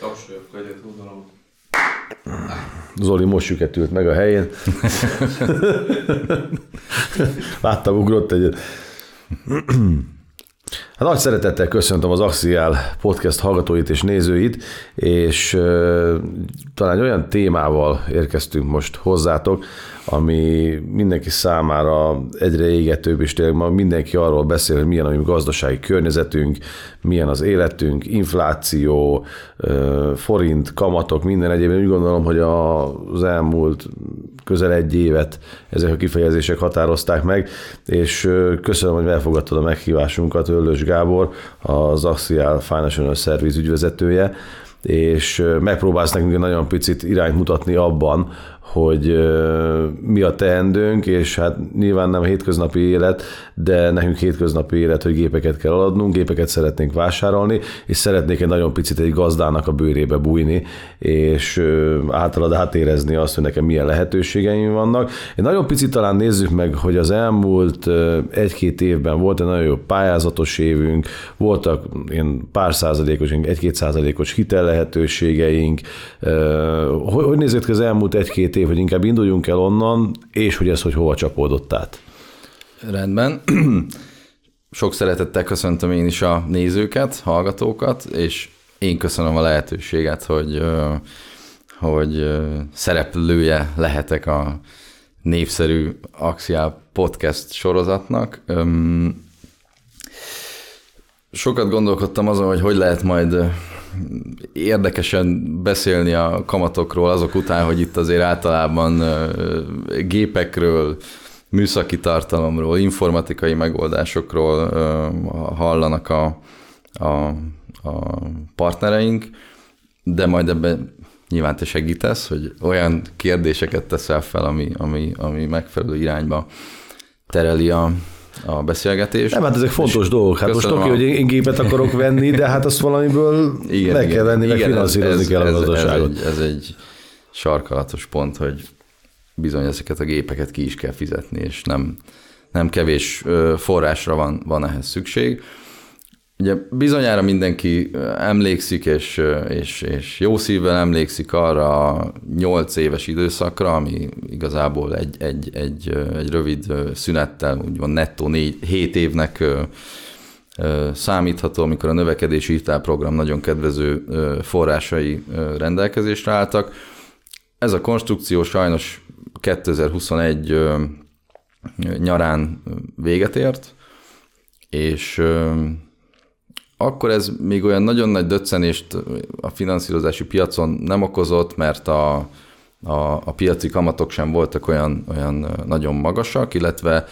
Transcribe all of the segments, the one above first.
Tapsoljak, egyet oldalom. Zoli most süketült meg a helyén. Láttam, ugrott egyet. Hát nagy szeretettel köszöntöm az Axial podcast hallgatóit és nézőit, és uh, talán olyan témával érkeztünk most hozzátok, ami mindenki számára egyre égetőbb, és tényleg ma mindenki arról beszél, hogy milyen a mi gazdasági környezetünk, milyen az életünk, infláció, forint, kamatok, minden egyéb. Úgy gondolom, hogy az elmúlt közel egy évet ezek a kifejezések határozták meg, és köszönöm, hogy elfogadtad a meghívásunkat, Öllős Gábor, az Axial Financial Service ügyvezetője, és megpróbálsz nekünk nagyon picit irányt mutatni abban, hogy mi a teendőnk, és hát nyilván nem hétköznapi élet, de nekünk hétköznapi élet, hogy gépeket kell adnunk, gépeket szeretnénk vásárolni, és szeretnék egy nagyon picit egy gazdának a bőrébe bújni, és általad átérezni azt, hogy nekem milyen lehetőségeim vannak. Egy nagyon picit talán nézzük meg, hogy az elmúlt egy-két évben volt egy nagyon jó pályázatos évünk, voltak ilyen pár százalékos, egy-két százalékos hitel lehetőségeink. Hogy nézett ki az elmúlt egy-két év év, hogy inkább induljunk el onnan, és hogy ez hogy hova csapódott át. Rendben. Sok szeretettel köszöntöm én is a nézőket, hallgatókat, és én köszönöm a lehetőséget, hogy, hogy szereplője lehetek a népszerű Axial podcast sorozatnak. Sokat gondolkodtam azon, hogy hogy lehet majd érdekesen beszélni a kamatokról azok után, hogy itt azért általában gépekről, műszaki tartalomról, informatikai megoldásokról hallanak a, a, a partnereink, de majd ebben nyilván te segítesz, hogy olyan kérdéseket teszel fel, ami, ami, ami megfelelő irányba tereli a, a beszélgetés. Nem, hát ezek fontos dolgok. Hát most oké, hogy én gépet akarok venni, de hát azt valamiből igen, meg igen, kell venni, meg igen, finanszírozni ez, kell a gazdaságot. Ez, ez, egy, ez egy sarkalatos pont, hogy bizony ezeket a gépeket ki is kell fizetni, és nem, nem kevés forrásra van, van ehhez szükség. Ugye bizonyára mindenki emlékszik, és, és, és jó szívvel emlékszik arra a nyolc éves időszakra, ami igazából egy, egy, egy, egy rövid szünettel, úgymond nettó négy, hét évnek számítható, amikor a növekedési hitelprogram nagyon kedvező forrásai rendelkezésre álltak. Ez a konstrukció sajnos 2021 nyarán véget ért, és akkor ez még olyan nagyon nagy döccenést a finanszírozási piacon nem okozott, mert a, a, a piaci kamatok sem voltak olyan, olyan nagyon magasak, illetve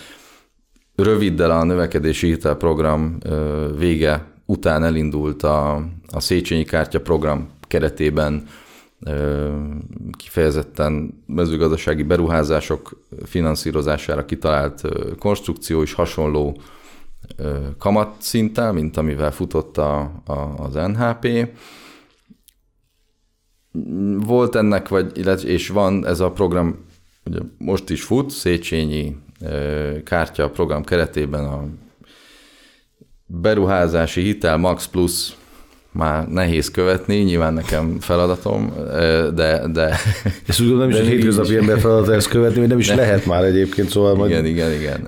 röviddel a növekedési hitelprogram vége után elindult a, a Széchenyi Kártya program keretében kifejezetten mezőgazdasági beruházások finanszírozására kitalált konstrukció is hasonló kamatszinttel, mint amivel futott a, a, az NHP. Volt ennek, vagy, illetve, és van ez a program, ugye most is fut, Széchenyi kártya program keretében a beruházási hitel Max Plus már nehéz követni, nyilván nekem feladatom, de... de és úgy nem is egy hétköznapi ember feladata ezt követni, hogy nem is de, lehet már egyébként, szóval igen, majd igen, igen.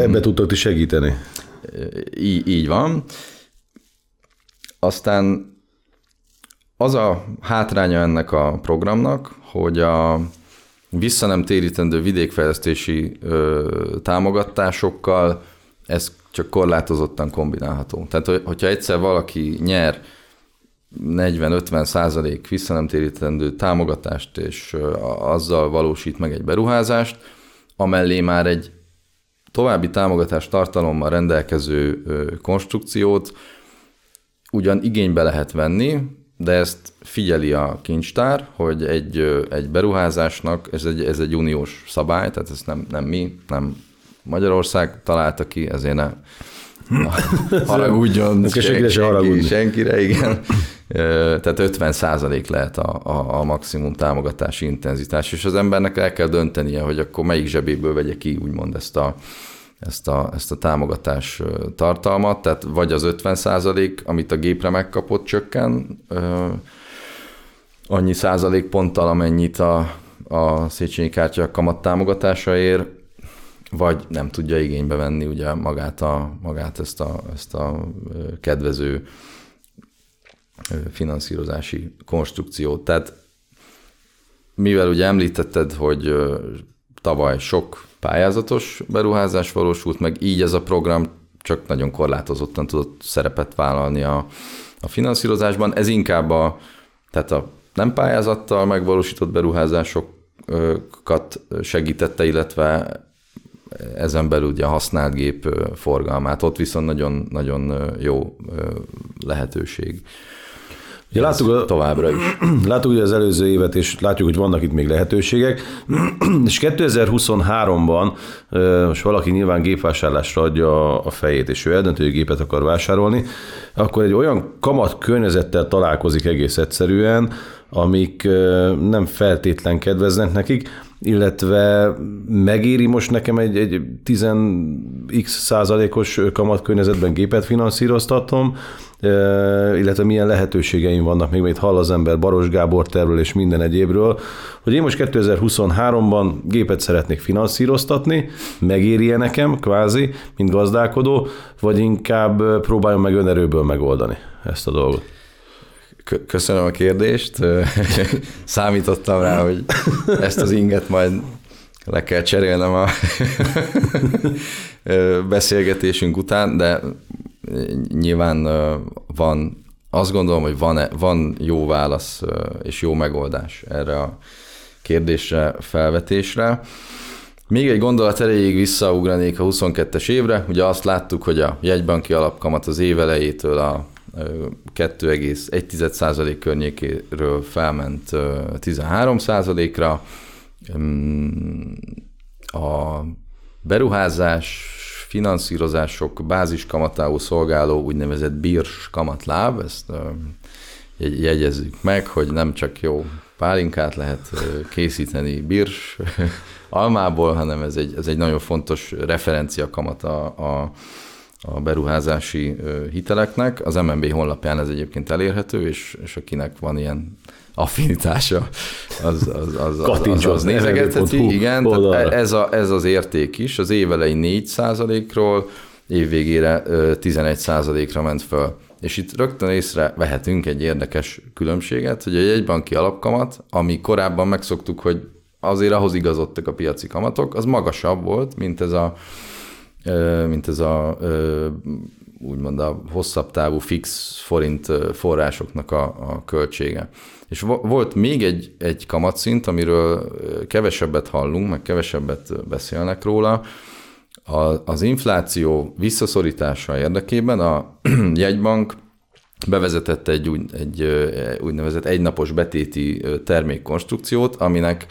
ebbe tudtok is segíteni. Így, így van. Aztán az a hátránya ennek a programnak, hogy a vissza nem térítendő vidékfejlesztési ö, támogatásokkal ez csak korlátozottan kombinálható. Tehát, hogyha egyszer valaki nyer 40-50 százalék vissza nem térítendő támogatást, és azzal valósít meg egy beruházást, amellé már egy további támogatás tartalommal rendelkező konstrukciót ugyan igénybe lehet venni, de ezt figyeli a kincstár, hogy egy, egy beruházásnak, ez egy, ez egy uniós szabály, tehát ezt nem, nem mi, nem Magyarország találta ki, ezért ne haragudjon senki, senki, senkire, igen. Tehát 50 százalék lehet a, a, a maximum támogatási intenzitás, és az embernek el kell döntenie, hogy akkor melyik zsebéből vegye ki, úgymond ezt a, ezt a, ezt a támogatás tartalmat, tehát vagy az 50 százalék, amit a gépre megkapott csökken, annyi százalékponttal, amennyit a, a Széchenyi kártya kamat támogatása ér, vagy nem tudja igénybe venni ugye magát, a, magát ezt, a, ezt a kedvező finanszírozási konstrukciót. Tehát mivel ugye említetted, hogy tavaly sok pályázatos beruházás valósult, meg így ez a program csak nagyon korlátozottan tudott szerepet vállalni a, a finanszírozásban. Ez inkább a, tehát a nem pályázattal megvalósított beruházásokat segítette, illetve ezen belül ugye a használt gép forgalmát. Ott viszont nagyon, nagyon jó lehetőség. Ugye láttuk a, továbbra is. Láttuk ugye az előző évet, és látjuk, hogy vannak itt még lehetőségek. és 2023-ban most valaki nyilván gépvásárlásra adja a fejét, és ő eldöntő, hogy gépet akar vásárolni, akkor egy olyan kamat környezettel találkozik egész egyszerűen, amik nem feltétlen kedveznek nekik, illetve megéri most nekem egy, egy 10x százalékos kamatkörnyezetben gépet finanszíroztatom, illetve milyen lehetőségeim vannak, még itt hall az ember Baros Gábor tervről és minden egyébről, hogy én most 2023-ban gépet szeretnék finanszíroztatni, megéri nekem kvázi, mint gazdálkodó, vagy inkább próbáljon meg önerőből megoldani ezt a dolgot? Köszönöm a kérdést. Számítottam rá, hogy ezt az inget majd le kell cserélnem a beszélgetésünk után, de nyilván van, azt gondolom, hogy van, van jó válasz és jó megoldás erre a kérdésre, felvetésre. Még egy gondolat erejéig visszaugranék a 22-es évre. Ugye azt láttuk, hogy a jegybanki alapkamat az év elejétől a 2,1% környékéről felment 13%-ra. A beruházás finanszírozások bázis kamatául szolgáló úgynevezett bírs kamatláb, ezt jegyezzük meg, hogy nem csak jó pálinkát lehet készíteni bírs almából, hanem ez egy, ez egy nagyon fontos referencia kamat a, a a beruházási hiteleknek. Az MNB honlapján ez egyébként elérhető, és, és akinek van ilyen affinitása, az, az, az, az, az, az nézegetheti. Igen, ez, a, ez az érték is. Az évelei 4% ról évvégére 11 ra ment föl. És itt rögtön észre vehetünk egy érdekes különbséget, hogy a jegybanki alapkamat, ami korábban megszoktuk, hogy azért ahhoz igazodtak a piaci kamatok, az magasabb volt, mint ez a mint ez a úgymond a hosszabb távú fix forint forrásoknak a, a költsége. És volt még egy, egy kamatszint, amiről kevesebbet hallunk, meg kevesebbet beszélnek róla, a, az infláció visszaszorítása érdekében a jegybank bevezetett egy, úgy, egy úgynevezett egynapos betéti termékkonstrukciót, aminek,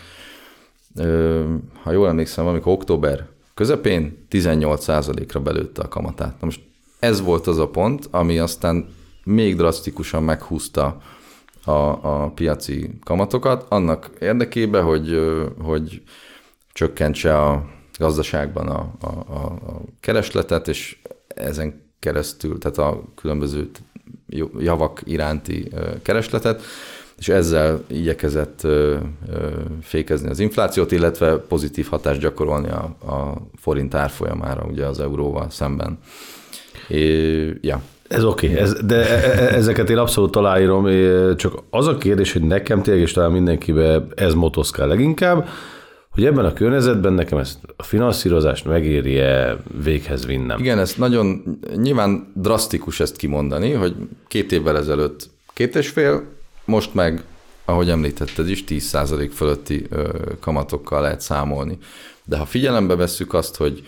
ha jól emlékszem, amikor október közepén 18%-ra belőtte a kamatát. Na most ez volt az a pont, ami aztán még drasztikusan meghúzta a, a piaci kamatokat, annak érdekében, hogy, hogy csökkentse a gazdaságban a, a, a, keresletet, és ezen keresztül, tehát a különböző javak iránti keresletet, és ezzel igyekezett fékezni az inflációt, illetve pozitív hatást gyakorolni a, a forint árfolyamára ugye az euróval szemben. É, ja. Ez oké, okay, ez, de e, e, e, ezeket én abszolút aláírom, csak az a kérdés, hogy nekem tényleg, és talán mindenkibe ez motoszkál leginkább, hogy ebben a környezetben nekem ezt a finanszírozást megéri-e véghez vinnem. Igen, ez nagyon nyilván drasztikus ezt kimondani, hogy két évvel ezelőtt két és fél, most meg, ahogy említetted is, 10% fölötti kamatokkal lehet számolni. De ha figyelembe vesszük azt, hogy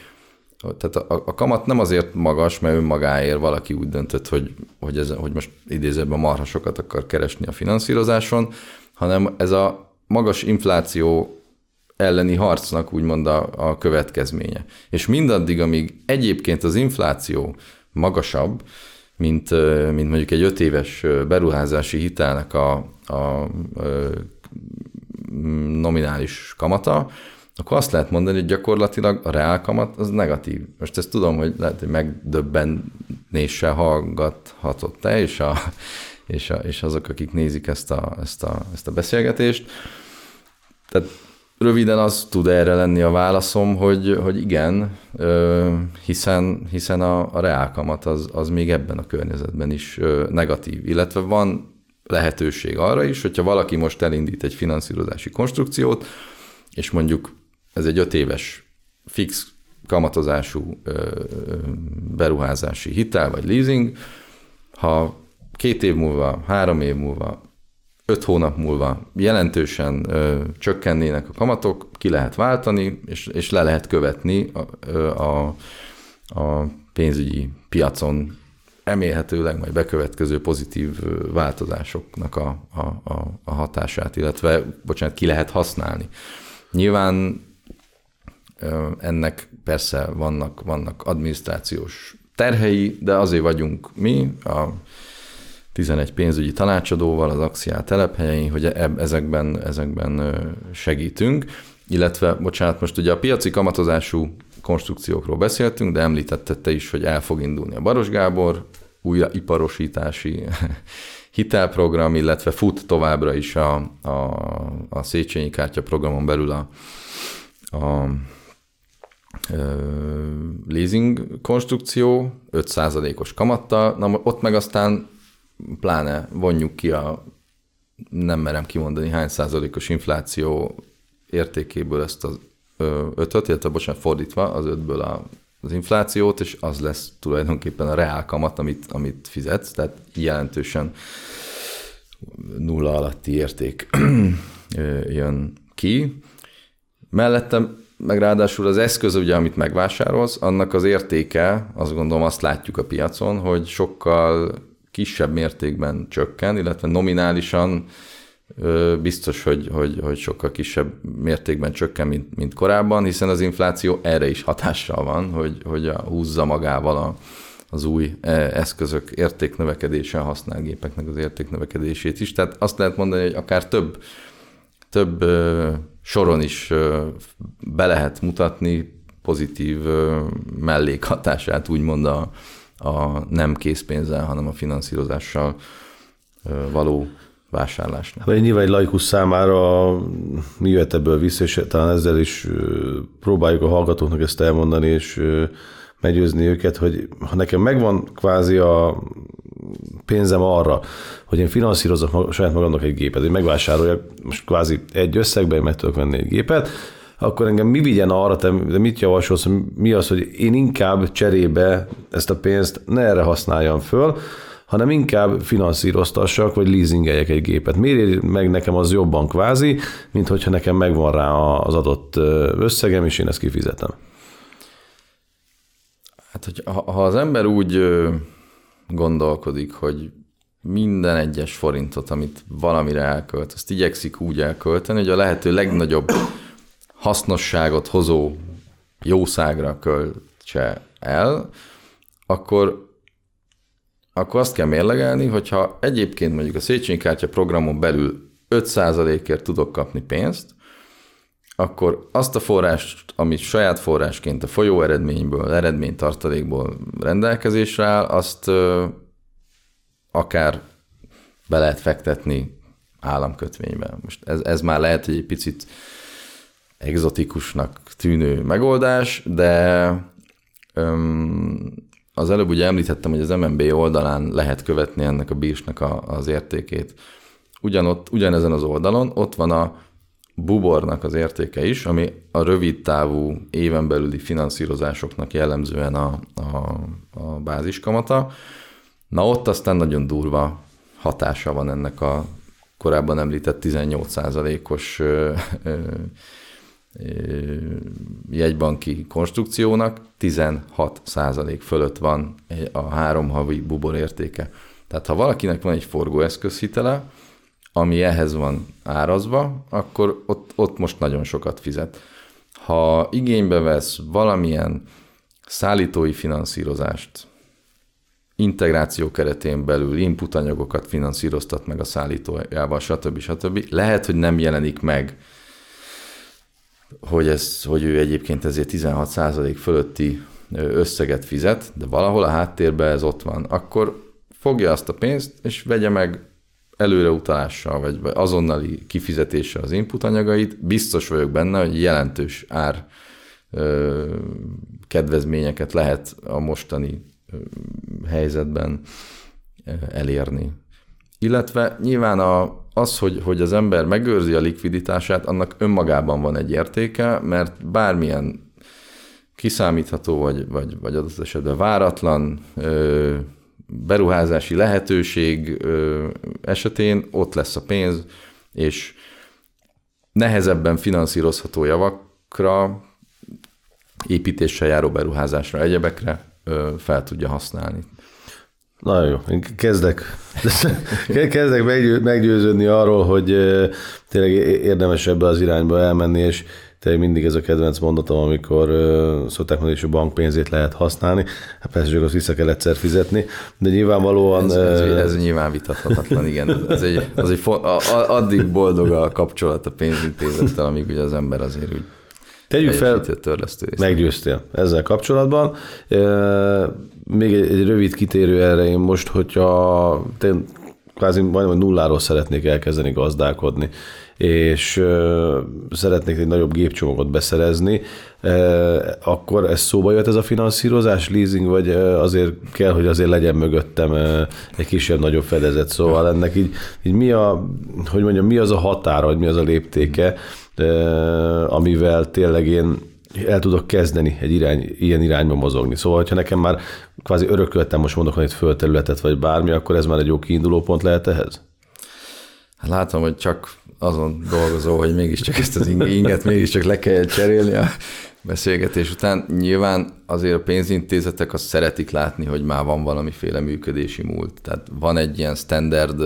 tehát a, a kamat nem azért magas, mert önmagáért valaki úgy döntött, hogy, hogy, ez, hogy most idézőben marhasokat akar keresni a finanszírozáson, hanem ez a magas infláció elleni harcnak úgymond a, a következménye. És mindaddig, amíg egyébként az infláció magasabb, mint, mint mondjuk egy öt éves beruházási hitelnek a, a, nominális kamata, akkor azt lehet mondani, hogy gyakorlatilag a reál kamat az negatív. Most ezt tudom, hogy lehet, hogy megdöbbenéssel hallgathatott te, és a és, a, és azok, akik nézik ezt a, ezt a, ezt a beszélgetést. Tehát röviden az tud erre lenni a válaszom, hogy, hogy igen, hiszen, hiszen a, a reálkamat az, az még ebben a környezetben is negatív, illetve van lehetőség arra is, hogyha valaki most elindít egy finanszírozási konstrukciót, és mondjuk ez egy öt éves fix kamatozású beruházási hitel vagy leasing, ha két év múlva, három év múlva, öt hónap múlva jelentősen ö, csökkennének a kamatok, ki lehet váltani, és, és le lehet követni a, a, a pénzügyi piacon remélhetőleg majd bekövetkező pozitív változásoknak a, a, a, a hatását, illetve, bocsánat, ki lehet használni. Nyilván ennek persze vannak, vannak adminisztrációs terhei, de azért vagyunk mi, a 11 pénzügyi tanácsadóval az Axiál telephelyein, hogy ezekben, ezekben segítünk, illetve, bocsánat, most ugye a piaci kamatozású konstrukciókról beszéltünk, de említette te is, hogy el fog indulni a Baros Gábor újraiparosítási hitelprogram, illetve fut továbbra is a, a, a Széchenyi kártya programon belül a, a leasing konstrukció 5%-os kamattal, na ott meg aztán pláne vonjuk ki a nem merem kimondani hány százalékos infláció értékéből ezt az ötöt, illetve bocsánat, fordítva az ötből a, az inflációt, és az lesz tulajdonképpen a reál kamat, amit, amit fizetsz, tehát jelentősen nulla alatti érték jön ki. Mellettem meg ráadásul az eszköz, ugye, amit megvásárolsz, annak az értéke, azt gondolom azt látjuk a piacon, hogy sokkal kisebb mértékben csökken, illetve nominálisan biztos, hogy, hogy, hogy sokkal kisebb mértékben csökken, mint, mint korábban, hiszen az infláció erre is hatással van, hogy, hogy a, húzza magával a, az új e, eszközök értéknövekedése, a használt gépeknek az értéknövekedését is. Tehát azt lehet mondani, hogy akár több, több soron is be lehet mutatni pozitív mellékhatását, úgymond a, a nem készpénzzel, hanem a finanszírozással való vásárlásnak. Vagy nyilván egy laikus számára mi jöhet ebből vissza, és talán ezzel is próbáljuk a hallgatóknak ezt elmondani, és meggyőzni őket, hogy ha nekem megvan kvázi a pénzem arra, hogy én finanszírozok saját magamnak egy gépet, hogy megvásároljak most kvázi egy összegben meg tudok venni egy gépet, akkor engem mi vigyen arra, te de mit javasolsz, mi az, hogy én inkább cserébe ezt a pénzt ne erre használjam föl, hanem inkább finanszíroztassak, vagy leasingeljek egy gépet. Miért meg nekem az jobban kvázi, mint hogyha nekem megvan rá az adott összegem, és én ezt kifizetem? Hát, hogy ha az ember úgy gondolkodik, hogy minden egyes forintot, amit valamire elkölt, azt igyekszik úgy elkölteni, hogy a lehető legnagyobb hasznosságot hozó jószágra költse el, akkor, akkor azt kell mérlegelni, hogyha egyébként mondjuk a Széchenyi kártya programon belül 5%-ért tudok kapni pénzt, akkor azt a forrást, amit saját forrásként a folyó eredményből, eredménytartalékból rendelkezésre áll, azt ö, akár be lehet fektetni államkötvénybe. Most ez, ez már lehet, hogy egy picit egzotikusnak tűnő megoldás, de öm, az előbb ugye említettem, hogy az MNB oldalán lehet követni ennek a bírsnak a, az értékét. Ugyanott, ugyanezen az oldalon ott van a bubornak az értéke is, ami a rövid távú éven belüli finanszírozásoknak jellemzően a, a, a báziskamata. Na ott aztán nagyon durva hatása van ennek a korábban említett 18%-os jegybanki konstrukciónak 16% fölött van a három havi bubor értéke. Tehát ha valakinek van egy forgóeszközhitele, ami ehhez van árazva, akkor ott, ott most nagyon sokat fizet. Ha igénybe vesz valamilyen szállítói finanszírozást, integráció keretén belül input anyagokat finanszíroztat meg a szállítójával, stb. stb. Lehet, hogy nem jelenik meg, hogy, ez, hogy ő egyébként ezért 16% fölötti összeget fizet, de valahol a háttérben ez ott van. Akkor fogja azt a pénzt, és vegye meg előreutalással, vagy azonnali kifizetéssel az input anyagait, biztos vagyok benne, hogy jelentős ár kedvezményeket lehet a mostani helyzetben elérni. Illetve nyilván a, az, hogy, hogy az ember megőrzi a likviditását, annak önmagában van egy értéke, mert bármilyen kiszámítható, vagy, vagy, vagy adott esetben váratlan ö, beruházási lehetőség ö, esetén ott lesz a pénz, és nehezebben finanszírozható javakra, építéssel járó beruházásra, egyebekre ö, fel tudja használni. Nagyon jó. Én kezdek, kezdek meggyő, meggyőződni arról, hogy tényleg érdemes ebbe az irányba elmenni, és tényleg mindig ez a kedvenc mondatom, amikor szokták mondani, hogy a bank pénzét lehet használni. Hát persze, csak azt vissza kell egyszer fizetni, de nyilvánvalóan... Ez, ez, ez nyilván vitathatatlan, igen. Ez egy, az egy, addig boldog a kapcsolat a pénzintézettel, amíg ugye az ember azért úgy Tegyük fel. Meggyőztél ezzel kapcsolatban. Még egy, egy rövid kitérő erre én most, hogyha te kvázi majdnem nulláról szeretnék elkezdeni gazdálkodni, és szeretnék egy nagyobb gépcsomagot beszerezni, akkor ez szóba jött ez a finanszírozás, leasing, vagy azért kell, hogy azért legyen mögöttem egy kisebb, nagyobb fedezet, szóval ennek így, így mi a, hogy mondjam, mi az a határa, vagy mi az a léptéke, amivel tényleg én el tudok kezdeni egy irány, ilyen irányba mozogni. Szóval, ha nekem már kvázi örököltem, most mondok itt földterületet, vagy bármi, akkor ez már egy jó kiinduló pont lehet ehhez? Hát látom, hogy csak azon dolgozó, hogy mégiscsak ezt az inget mégiscsak le kell cserélni a beszélgetés után. Nyilván azért a pénzintézetek azt szeretik látni, hogy már van valamiféle működési múlt. Tehát van egy ilyen standard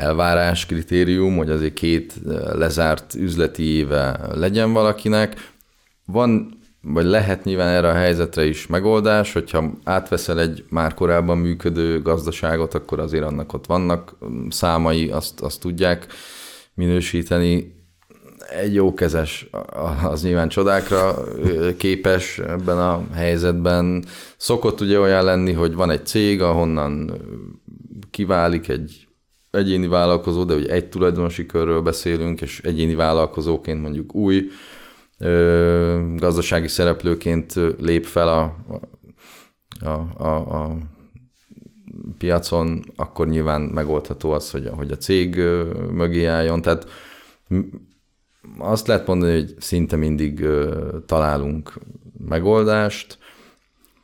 elvárás, kritérium, hogy azért két lezárt üzleti éve legyen valakinek. Van, vagy lehet nyilván erre a helyzetre is megoldás, hogyha átveszel egy már korábban működő gazdaságot, akkor azért annak ott vannak számai, azt, azt tudják minősíteni. Egy jó kezes, az nyilván csodákra képes ebben a helyzetben. Szokott ugye olyan lenni, hogy van egy cég, ahonnan kiválik egy egyéni vállalkozó, de ugye egy tulajdonosi körről beszélünk, és egyéni vállalkozóként mondjuk új ö, gazdasági szereplőként lép fel a, a, a, a piacon, akkor nyilván megoldható az, hogy, hogy a cég mögé álljon. Tehát azt lehet mondani, hogy szinte mindig találunk megoldást.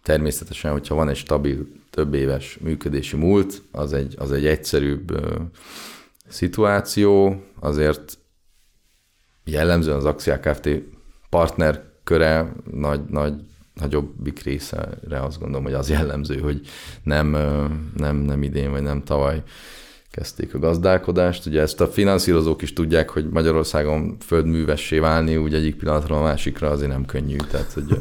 Természetesen, hogyha van egy stabil, több éves működési múlt, az egy, az egy egyszerűbb ö, szituáció, azért jellemzően az Axia Kft. partner köre nagy, nagy, nagyobbik részére azt gondolom, hogy az jellemző, hogy nem, nem, nem idén vagy nem tavaly kezdték a gazdálkodást. Ugye ezt a finanszírozók is tudják, hogy Magyarországon földművessé válni, úgy egyik pillanatról a másikra azért nem könnyű. Tehát, hogy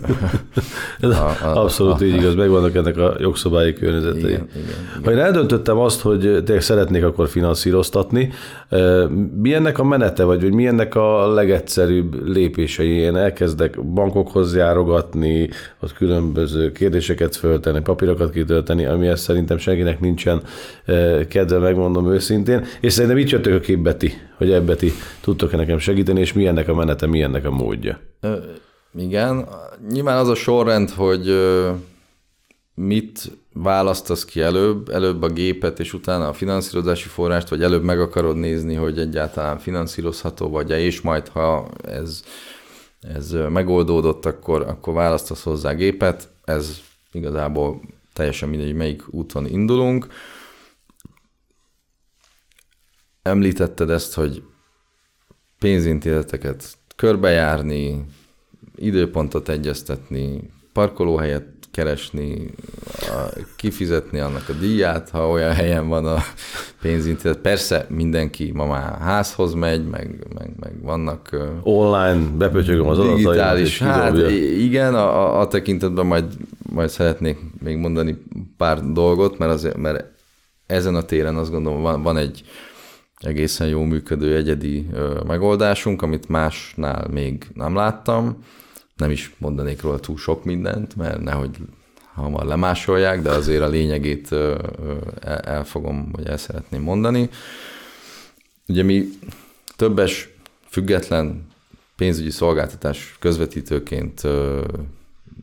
Ez a, a, abszolút a, így igaz, megvannak ennek a jogszabályi környezetei. Igen, igen, igen. Ha én eldöntöttem azt, hogy tényleg szeretnék akkor finanszíroztatni, eh, mi ennek a menete, vagy hogy mi ennek a legegyszerűbb lépései? Én elkezdek bankokhoz járogatni, ott különböző kérdéseket föltenni, papírokat kitölteni, amihez szerintem senkinek nincsen eh, kedve, megmondom őszintén, és szerintem itt jöttök a képbe ti, hogy ebbe ti tudtok-e nekem segíteni, és mi ennek a menete, mi ennek a módja. Ö, igen, nyilván az a sorrend, hogy ö, mit választasz ki előbb, előbb a gépet, és utána a finanszírozási forrást, vagy előbb meg akarod nézni, hogy egyáltalán finanszírozható vagy -e, és majd, ha ez, ez megoldódott, akkor, akkor választasz hozzá gépet. Ez igazából teljesen mindegy, melyik úton indulunk. Említetted ezt, hogy pénzintézeteket körbejárni, időpontot egyeztetni, parkolóhelyet keresni, kifizetni annak a díját, ha olyan helyen van a pénzintézet. Persze mindenki ma már házhoz megy, meg, meg, meg vannak Online bepötyögöm az adataimat, digitális, hát kidobja. igen, a, a, a tekintetben majd, majd szeretnék még mondani pár dolgot, mert, azért, mert ezen a téren azt gondolom van, van egy egészen jó működő egyedi megoldásunk, amit másnál még nem láttam. Nem is mondanék róla túl sok mindent, mert nehogy hamar lemásolják, de azért a lényegét elfogom, vagy el szeretném mondani. Ugye mi többes független pénzügyi szolgáltatás közvetítőként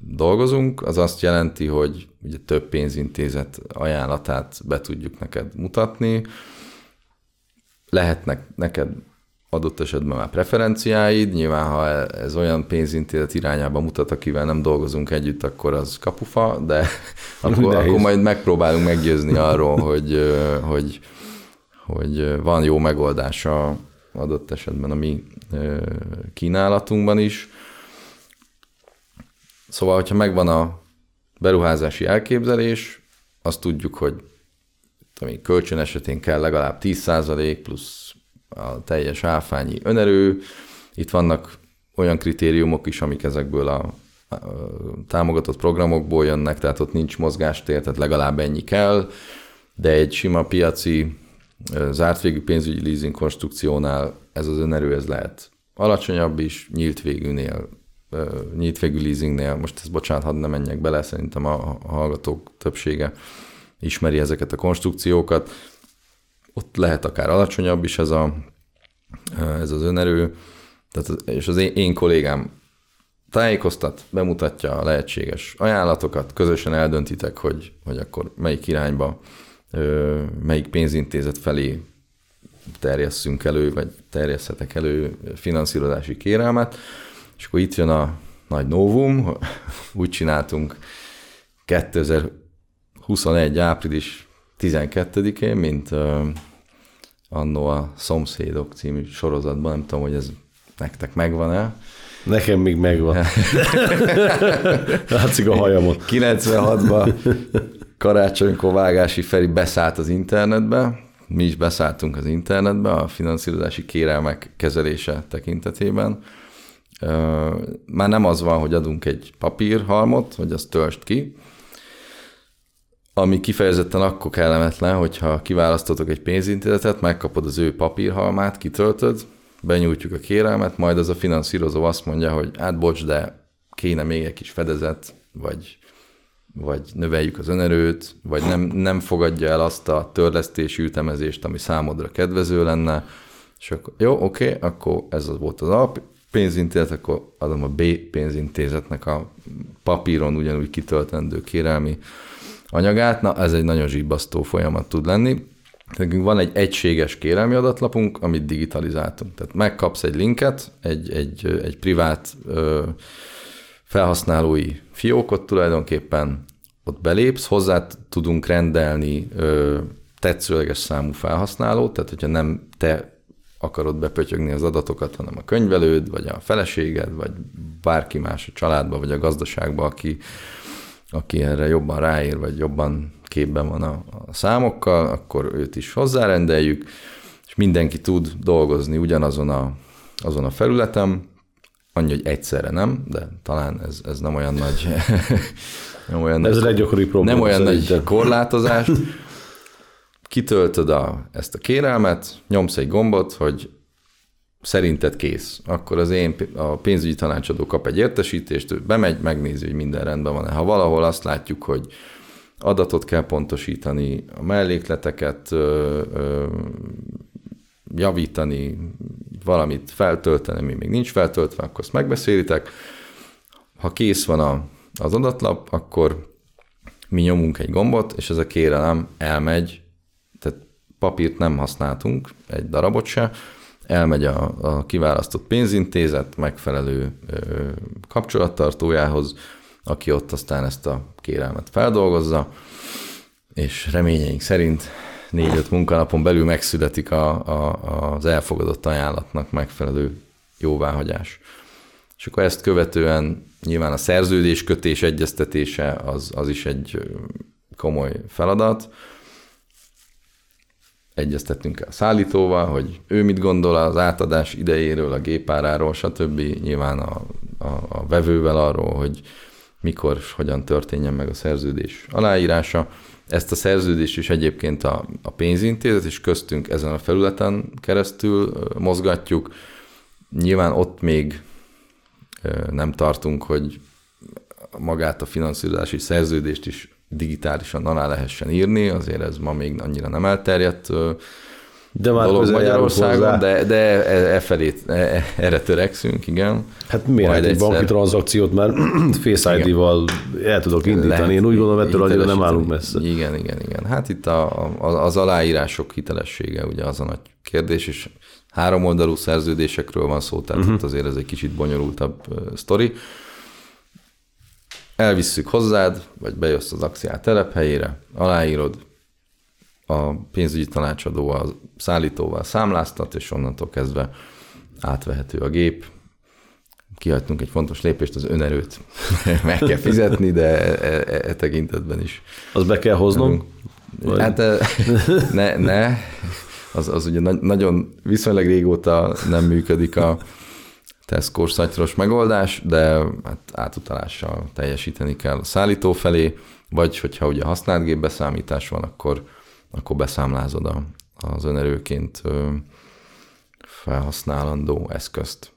dolgozunk, az azt jelenti, hogy ugye több pénzintézet ajánlatát be tudjuk neked mutatni, lehetnek neked adott esetben már preferenciáid, nyilván ha ez olyan pénzintézet irányába mutat, akivel nem dolgozunk együtt, akkor az kapufa, de akkor, akkor majd megpróbálunk meggyőzni arról, hogy, hogy, hogy van jó megoldása adott esetben a mi kínálatunkban is. Szóval, hogyha megvan a beruházási elképzelés, azt tudjuk, hogy ami kölcsön esetén kell legalább 10% plusz a teljes áfányi önerő. Itt vannak olyan kritériumok is, amik ezekből a, a támogatott programokból jönnek, tehát ott nincs mozgástér, tehát legalább ennyi kell, de egy sima piaci zárt végű pénzügyi leasing konstrukciónál ez az önerő ez lehet alacsonyabb is, nyílt végűnél, nyílt végű leasingnél, most ez bocsánat, hadd ne menjek bele, szerintem a hallgatók többsége ismeri ezeket a konstrukciókat, ott lehet akár alacsonyabb is ez, a, ez az önerő, tehát, és az én, én kollégám tájékoztat, bemutatja a lehetséges ajánlatokat, közösen eldöntitek, hogy, hogy akkor melyik irányba, melyik pénzintézet felé terjesszünk elő, vagy terjeszthetek elő finanszírozási kérelmet, és akkor itt jön a nagy novum, úgy csináltunk 2021. április 12-én, mint uh, annó a Szomszédok című sorozatban, nem tudom, hogy ez nektek megvan-e. Nekem még megvan. Látszik a hajamot. 96-ban karácsonykor Vágási Feri beszállt az internetbe, mi is beszálltunk az internetbe a finanszírozási kérelmek kezelése tekintetében. Már nem az van, hogy adunk egy papírhalmot, hogy azt töltsd ki, ami kifejezetten akkor kellemetlen, hogyha kiválasztotok egy pénzintézetet, megkapod az ő papírhalmát, kitöltöd, benyújtjuk a kérelmet, majd az a finanszírozó azt mondja, hogy hát bocs, de kéne még egy kis fedezet, vagy, vagy növeljük az önerőt, vagy nem, nem fogadja el azt a törlesztési ütemezést, ami számodra kedvező lenne, és akkor jó, oké, akkor ez az volt az A pénzintézet, akkor adom a B pénzintézetnek a papíron ugyanúgy kitöltendő kérelmi anyagát, na ez egy nagyon zsibbasztó folyamat tud lenni. Nekünk van egy egységes kérelmi adatlapunk, amit digitalizáltunk. Tehát megkapsz egy linket, egy, egy, egy privát ö, felhasználói fiókot tulajdonképpen, ott belépsz, hozzá tudunk rendelni ö, tetszőleges számú felhasználót, tehát hogyha nem te akarod bepötyögni az adatokat, hanem a könyvelőd, vagy a feleséged, vagy bárki más a családba, vagy a gazdaságba, aki aki erre jobban ráér, vagy jobban képben van a, a számokkal, akkor őt is hozzárendeljük, és mindenki tud dolgozni ugyanazon a, azon a felületen, annyi, hogy egyszerre nem, de talán ez, ez nem olyan nagy... nem olyan ez nagy, gyakori probléma. Nem olyan szerintem. nagy korlátozás. Kitöltöd a, ezt a kérelmet, nyomsz egy gombot, hogy szerinted kész, akkor az én a pénzügyi tanácsadó kap egy értesítést, ő bemegy, megnézi, hogy minden rendben van. Ha valahol azt látjuk, hogy adatot kell pontosítani, a mellékleteket ö, ö, javítani, valamit feltölteni, ami még nincs feltöltve, akkor azt megbeszélitek. Ha kész van a, az adatlap, akkor mi nyomunk egy gombot, és ez a kérelem elmegy, tehát papírt nem használtunk, egy darabot se, elmegy a, a kiválasztott pénzintézet megfelelő ö, kapcsolattartójához, aki ott aztán ezt a kérelmet feldolgozza, és reményeink szerint négy-öt munkanapon belül megszületik a, a, az elfogadott ajánlatnak megfelelő jóváhagyás. És akkor ezt követően nyilván a szerződéskötés egyeztetése az, az is egy komoly feladat, egyeztettünk a szállítóval, hogy ő mit gondol az átadás idejéről, a gépáráról, stb. Nyilván a, a, a vevővel arról, hogy mikor és hogyan történjen meg a szerződés aláírása. Ezt a szerződést is egyébként a, a pénzintézet és köztünk ezen a felületen keresztül mozgatjuk. Nyilván ott még nem tartunk, hogy magát a finanszírozási szerződést is digitálisan alá lehessen írni, azért ez ma még annyira nem elterjedt de már dolog Magyarországon, de, de e, e felé, e, erre törekszünk, igen. Hát miért? Hát egy egyszer- banki tranzakciót már Face ID-val el tudok indítani. Lehet Én úgy gondolom, ettől annyira nem állunk messze. Igen, igen, igen. Hát itt a, a, az aláírások hitelessége ugye az a nagy kérdés, és három oldalú szerződésekről van szó, tehát uh-huh. azért ez egy kicsit bonyolultabb sztori. Elvisszük hozzád, vagy bejössz az akciát telephelyére, aláírod, a pénzügyi tanácsadó a szállítóval számláztat, és onnantól kezdve átvehető a gép. Kihagytunk egy fontos lépést, az önerőt meg kell fizetni, de e, e, e tekintetben is. Az be kell hoznom? Vagy- Hát e, ne, ne. Az, az ugye na- nagyon viszonylag régóta nem működik a Tesco szatyros megoldás, de hát átutalással teljesíteni kell a szállító felé, vagy hogyha ugye használt gépbeszámítás van, akkor, akkor beszámlázod a, az önerőként felhasználandó eszközt.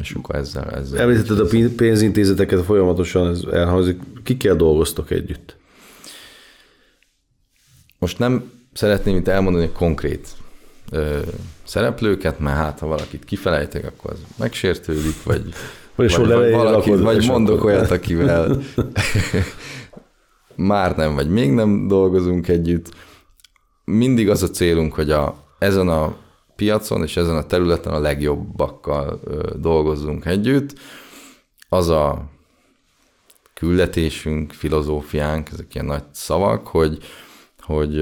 És akkor ezzel... ezzel Említetted a pén- pénzintézeteket folyamatosan, ez elhangzik. Kikkel dolgoztok együtt? Most nem szeretném itt elmondani konkrét ö, szereplőket, mert hát ha valakit kifelejtek, akkor az megsértődik, vagy, Vagy sor elején valaki, rakod, vagy mondok akkor- olyat, akivel már nem, vagy még nem dolgozunk együtt. Mindig az a célunk, hogy a, ezen a piacon és ezen a területen a legjobbakkal dolgozzunk együtt. Az a küldetésünk, filozófiánk, ezek ilyen nagy szavak, hogy, hogy,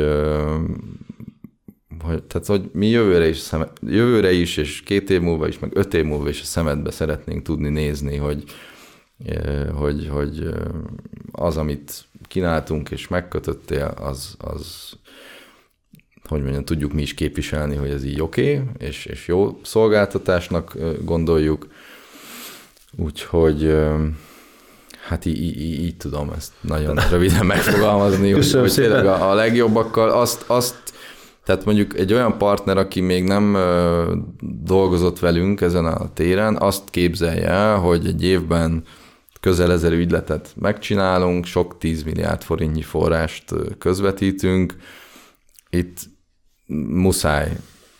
hogy, tehát, hogy mi jövőre is, szeme, jövőre is, és két év múlva is, meg öt év múlva is a szemedbe szeretnénk tudni nézni, hogy, ö, hogy, hogy ö, az, amit kínáltunk és megkötöttél, az, az hogy mondjam, tudjuk mi is képviselni, hogy ez így oké, okay, és, és jó szolgáltatásnak ö, gondoljuk. Úgyhogy hát így, így, így, tudom ezt nagyon röviden megfogalmazni, hogy, Köszönöm hogy tényleg szépen. a, a legjobbakkal azt, azt tehát mondjuk egy olyan partner, aki még nem dolgozott velünk ezen a téren, azt képzelje el, hogy egy évben közel ezer ügyletet megcsinálunk, sok 10 milliárd forintnyi forrást közvetítünk. Itt muszáj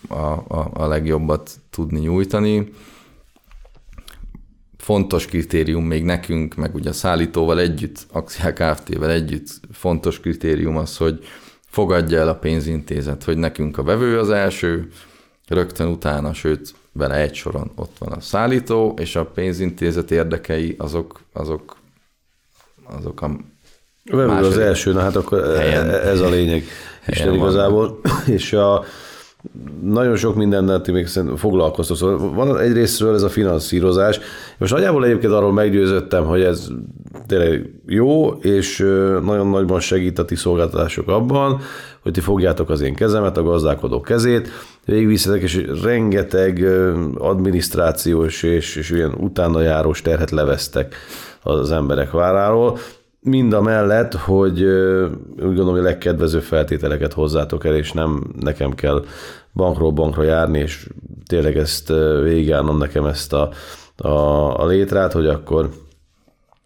a, a, a legjobbat tudni nyújtani. Fontos kritérium még nekünk, meg ugye a szállítóval együtt, Akciák Kft-vel együtt fontos kritérium az, hogy fogadja el a pénzintézet, hogy nekünk a vevő az első, rögtön utána, sőt, vele egy soron ott van a szállító, és a pénzintézet érdekei azok, azok, azok a vevő az első, na hát akkor helyen- helyen, ez a lényeg. Isten helyen igazából. És a, nagyon sok mindennel ti még foglalkoztok. Szóval van egyrésztről ez a finanszírozás. Most nagyjából egyébként arról meggyőződtem, hogy ez tényleg jó, és nagyon nagyban segít a ti szolgáltatások abban, hogy ti fogjátok az én kezemet, a gazdálkodó kezét, végigviszitek, és rengeteg adminisztrációs és, és ilyen utána terhet levesztek az emberek váráról. Mind a mellett, hogy úgy gondolom, hogy legkedvezőbb feltételeket hozzátok el, és nem nekem kell bankról bankra járni, és tényleg ezt ö, végigállnom nekem ezt a, a, a létrát, hogy akkor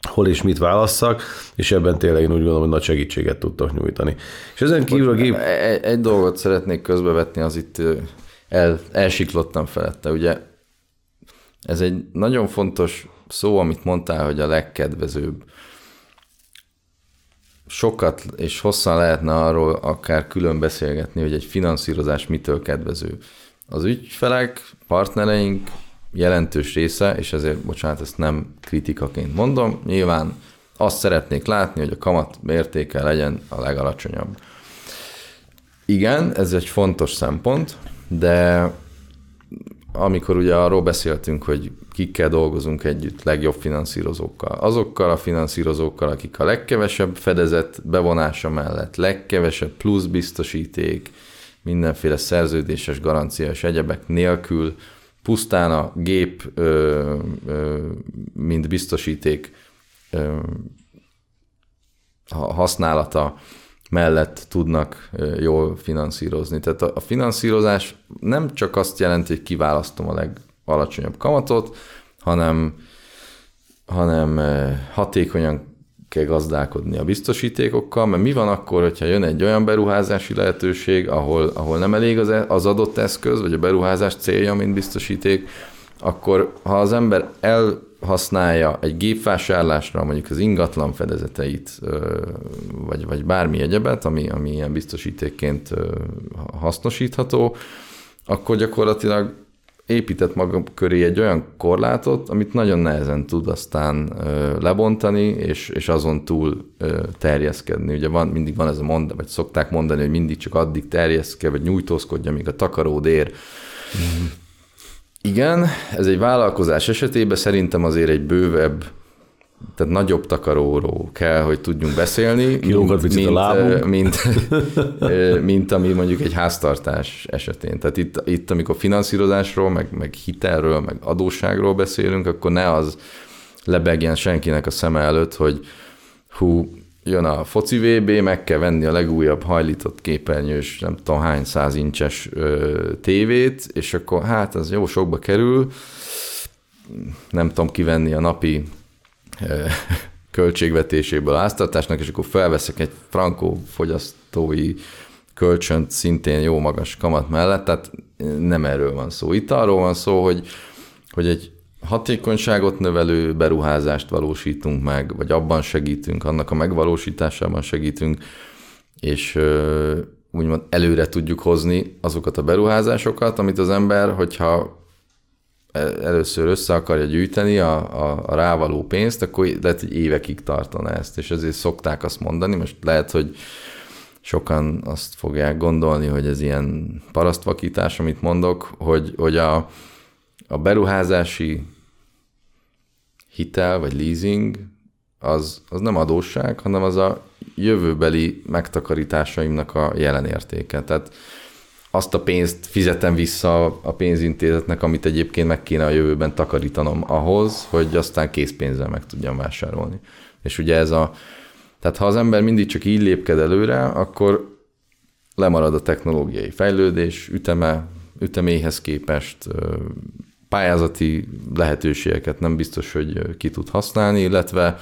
hol és mit válasszak, és ebben tényleg én úgy gondolom, hogy nagy segítséget tudtok nyújtani. És ezen kívül a gép... Egy, egy dolgot szeretnék közbevetni, az itt el, elsiklottam felette. Ugye ez egy nagyon fontos szó, amit mondtál, hogy a legkedvezőbb. Sokat és hosszan lehetne arról akár külön beszélgetni, hogy egy finanszírozás mitől kedvező. Az ügyfelek, partnereink jelentős része, és ezért, bocsánat, ezt nem kritikaként mondom, nyilván azt szeretnék látni, hogy a kamat mértéke legyen a legalacsonyabb. Igen, ez egy fontos szempont, de amikor ugye arról beszéltünk, hogy kikkel dolgozunk együtt, legjobb finanszírozókkal, azokkal a finanszírozókkal, akik a legkevesebb fedezet bevonása mellett, legkevesebb plusz biztosíték, mindenféle szerződéses garancia és egyebek nélkül, pusztán a gép, ö, ö, mint biztosíték ö, használata mellett tudnak jól finanszírozni. Tehát a, finanszírozás nem csak azt jelenti, hogy kiválasztom a legalacsonyabb kamatot, hanem hanem hatékonyan kell gazdálkodni a biztosítékokkal, mert mi van akkor, hogyha jön egy olyan beruházási lehetőség, ahol, ahol nem elég az, az adott eszköz, vagy a beruházás célja, mint biztosíték, akkor ha az ember elhasználja egy gépvásárlásra mondjuk az ingatlan fedezeteit, vagy, vagy bármi egyebet, ami, ami ilyen biztosítékként hasznosítható, akkor gyakorlatilag épített maga köré egy olyan korlátot, amit nagyon nehezen tud aztán lebontani, és, és azon túl terjeszkedni. Ugye van, mindig van ez a mond, vagy szokták mondani, hogy mindig csak addig terjeszke, vagy nyújtózkodja, míg a takaród ér. Mm. Igen, ez egy vállalkozás esetében szerintem azért egy bővebb tehát nagyobb takaróról kell, hogy tudjunk beszélni, Kilókat mint, mint, a lábunk. mint, mint ami mondjuk egy háztartás esetén. Tehát itt, itt amikor finanszírozásról, meg, meg hitelről, meg adósságról beszélünk, akkor ne az lebegjen senkinek a szeme előtt, hogy hú, jön a foci VB, meg kell venni a legújabb hajlított képernyős, nem tudom hány száz incses ö, tévét, és akkor hát az jó sokba kerül, nem tudom kivenni a napi költségvetéséből áztartásnak, és akkor felveszek egy frankó fogyasztói kölcsönt szintén jó magas kamat mellett, tehát nem erről van szó. Itt arról van szó, hogy, hogy egy hatékonyságot növelő beruházást valósítunk meg, vagy abban segítünk, annak a megvalósításában segítünk, és úgymond előre tudjuk hozni azokat a beruházásokat, amit az ember, hogyha először össze akarja gyűjteni a, a, a rávaló pénzt, akkor lehet, hogy évekig tartana ezt, és ezért szokták azt mondani, most lehet, hogy sokan azt fogják gondolni, hogy ez ilyen parasztvakítás, amit mondok, hogy, hogy a, a beruházási hitel vagy leasing az, az nem adósság, hanem az a jövőbeli megtakarításaimnak a jelen értéke. Tehát azt a pénzt fizetem vissza a pénzintézetnek, amit egyébként meg kéne a jövőben takarítanom ahhoz, hogy aztán készpénzzel meg tudjam vásárolni. És ugye ez a, tehát ha az ember mindig csak így lépked előre, akkor lemarad a technológiai fejlődés, üteme, üteméhez képest, pályázati lehetőségeket nem biztos, hogy ki tud használni, illetve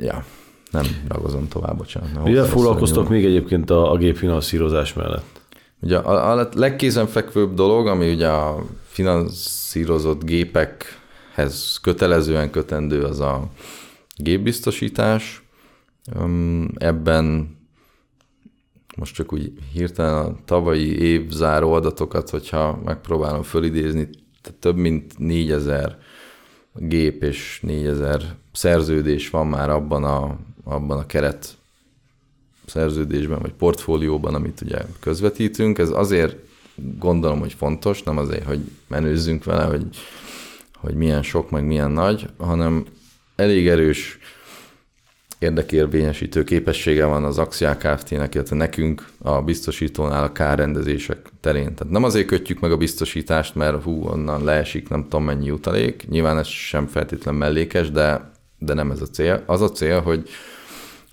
ja, nem ragozom tovább, bocsánat. Mivel foglalkoztok még egyébként a, a gépfinanszírozás mellett? Ugye a, a legkézenfekvőbb dolog, ami ugye a finanszírozott gépekhez kötelezően kötendő, az a gépbiztosítás. Ebben most csak úgy hirtelen a tavalyi év záró adatokat, hogyha megpróbálom fölidézni, több mint 4000 gép és 4000 szerződés van már abban a abban a keret szerződésben, vagy portfólióban, amit ugye közvetítünk. Ez azért gondolom, hogy fontos, nem azért, hogy menőzzünk vele, hogy, hogy milyen sok, meg milyen nagy, hanem elég erős érdekérvényesítő képessége van az Axiá Kft-nek, illetve nekünk a biztosítónál a kárrendezések terén. Tehát nem azért kötjük meg a biztosítást, mert hú, onnan leesik nem tudom mennyi utalék, nyilván ez sem feltétlen mellékes, de, de nem ez a cél. Az a cél, hogy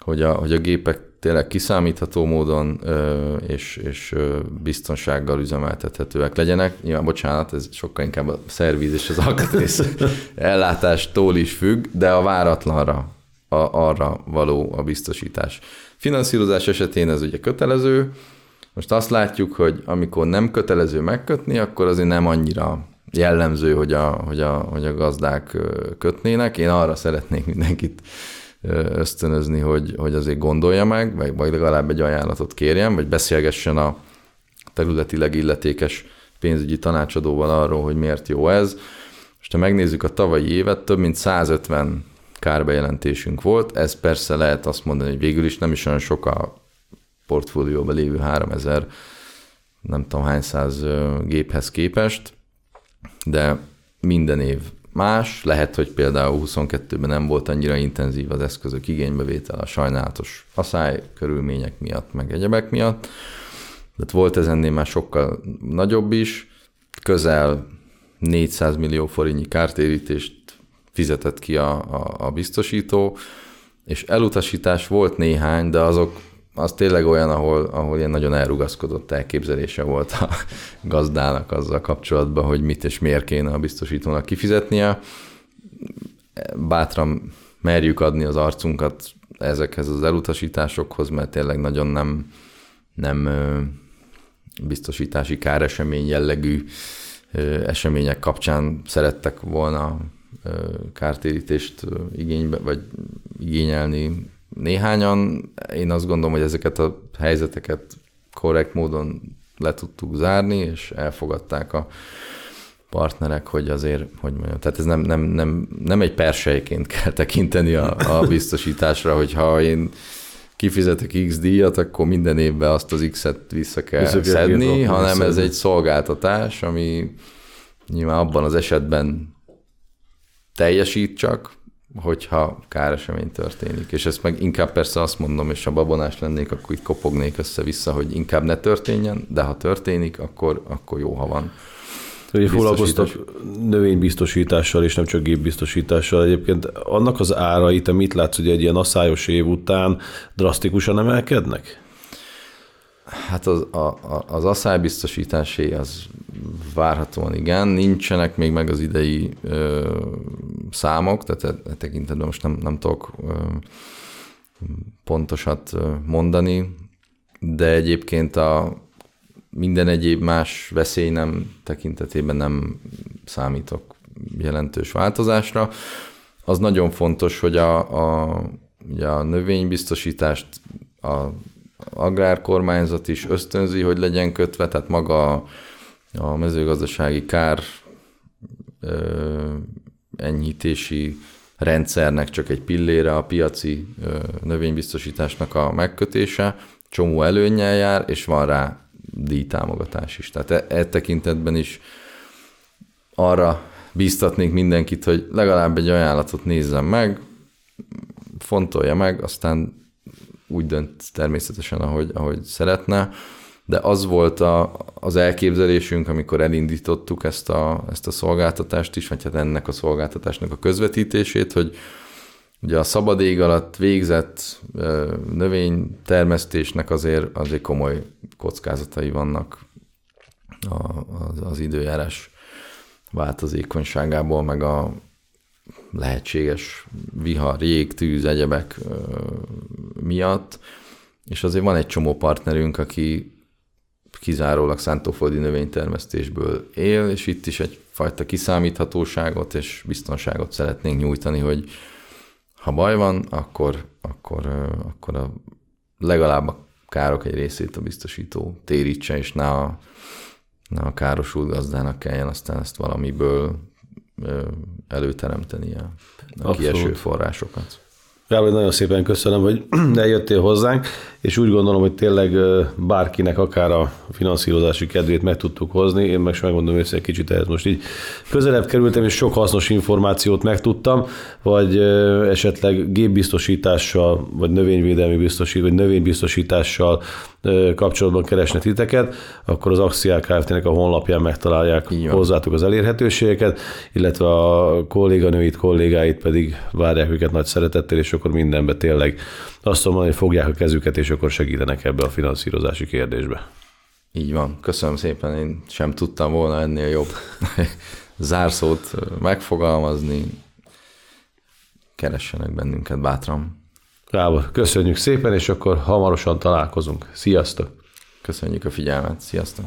hogy a, hogy a gépek tényleg kiszámítható módon ö, és, és biztonsággal üzemeltethetőek legyenek. Nyilván, bocsánat, ez sokkal inkább a szerviz és az alkatrész ellátástól is függ, de a váratlanra, a, arra való a biztosítás. Finanszírozás esetén ez ugye kötelező, most azt látjuk, hogy amikor nem kötelező megkötni, akkor azért nem annyira jellemző, hogy a, hogy a, hogy a gazdák kötnének. Én arra szeretnék mindenkit ösztönözni, hogy, hogy azért gondolja meg, vagy, vagy legalább egy ajánlatot kérjen, vagy beszélgessen a területileg illetékes pénzügyi tanácsadóval arról, hogy miért jó ez. Most ha megnézzük a tavalyi évet, több mint 150 kárbejelentésünk volt, ez persze lehet azt mondani, hogy végül is nem is olyan sok a portfólióban lévő 3000 nem tudom hány száz géphez képest, de minden év más. Lehet, hogy például 22-ben nem volt annyira intenzív az eszközök igénybevétel a sajnálatos asszály körülmények miatt, meg egyebek miatt. Tehát volt ez ennél már sokkal nagyobb is, közel 400 millió forintnyi kártérítést fizetett ki a, a, a biztosító, és elutasítás volt néhány, de azok az tényleg olyan, ahol, ahol ilyen nagyon elrugaszkodott elképzelése volt a gazdának azzal kapcsolatban, hogy mit és miért kéne a biztosítónak kifizetnie. bátran merjük adni az arcunkat ezekhez az elutasításokhoz, mert tényleg nagyon nem, nem biztosítási káresemény jellegű események kapcsán szerettek volna kártérítést igénybe, vagy igényelni néhányan. Én azt gondolom, hogy ezeket a helyzeteket korrekt módon le tudtuk zárni, és elfogadták a partnerek, hogy azért, hogy mondjam, tehát ez nem, nem, nem, nem egy persejként kell tekinteni a, a biztosításra, hogyha én kifizetek X díjat, akkor minden évben azt az X-et vissza kell vissza szedni, hanem ez egy szolgáltatás, ami nyilván abban az esetben teljesít csak, hogyha káresemény történik. És ezt meg inkább persze azt mondom, és ha babonás lennék, akkor itt kopognék össze-vissza, hogy inkább ne történjen, de ha történik, akkor, akkor jó, ha van. Ugye foglalkoztak növénybiztosítással, és nem csak gépbiztosítással. Egyébként annak az árai, te mit látsz, hogy egy ilyen asszályos év után drasztikusan emelkednek? Hát az, a, az asszálybiztosításé az várhatóan igen, nincsenek még meg az idei ö, számok, tehát e, e tekintetben most nem, nem tudok ö, pontosat mondani, de egyébként a minden egyéb más veszély nem tekintetében nem számítok jelentős változásra. Az nagyon fontos, hogy a, a, ugye a növénybiztosítást a agrárkormányzat is ösztönzi, hogy legyen kötve, tehát maga a mezőgazdasági kár ö, enyhítési rendszernek csak egy pillére a piaci ö, növénybiztosításnak a megkötése, csomó előnyel jár, és van rá díjtámogatás is. Tehát e, e tekintetben is arra bíztatnék mindenkit, hogy legalább egy ajánlatot nézzem meg, fontolja meg, aztán úgy dönt természetesen, ahogy, ahogy szeretne, de az volt a, az elképzelésünk, amikor elindítottuk ezt a, ezt a szolgáltatást is, vagy hát ennek a szolgáltatásnak a közvetítését, hogy ugye a szabad ég alatt végzett növénytermesztésnek azért, azért komoly kockázatai vannak az, az időjárás változékonyságából, meg a lehetséges vihar, jég, tűz, egyebek miatt, és azért van egy csomó partnerünk, aki kizárólag szántóföldi növénytermesztésből él, és itt is egyfajta kiszámíthatóságot és biztonságot szeretnénk nyújtani, hogy ha baj van, akkor, akkor, akkor a, legalább a károk egy részét a biztosító térítse, és ne a, ne a károsult gazdának kelljen aztán ezt valamiből előteremtenie a kieső forrásokat. Gábor, nagyon szépen köszönöm, hogy eljöttél hozzánk, és úgy gondolom, hogy tényleg bárkinek akár a finanszírozási kedvét meg tudtuk hozni. Én meg sem megmondom össze egy kicsit ehhez most így közelebb kerültem, és sok hasznos információt megtudtam, vagy esetleg gépbiztosítással, vagy növényvédelmi biztosít, vagy növénybiztosítással kapcsolatban keresne titeket, akkor az Axial Kft-nek a honlapján megtalálják hozzátok az elérhetőségeket, illetve a kolléganőit, kollégáit pedig várják őket nagy szeretettel, és akkor mindenbe tényleg azt mondom, hogy fogják a kezüket, és akkor segítenek ebbe a finanszírozási kérdésbe. Így van. Köszönöm szépen, én sem tudtam volna ennél jobb zárszót megfogalmazni. Keressenek bennünket bátran. Gábor, köszönjük szépen, és akkor hamarosan találkozunk. Sziasztok! Köszönjük a figyelmet. Sziasztok!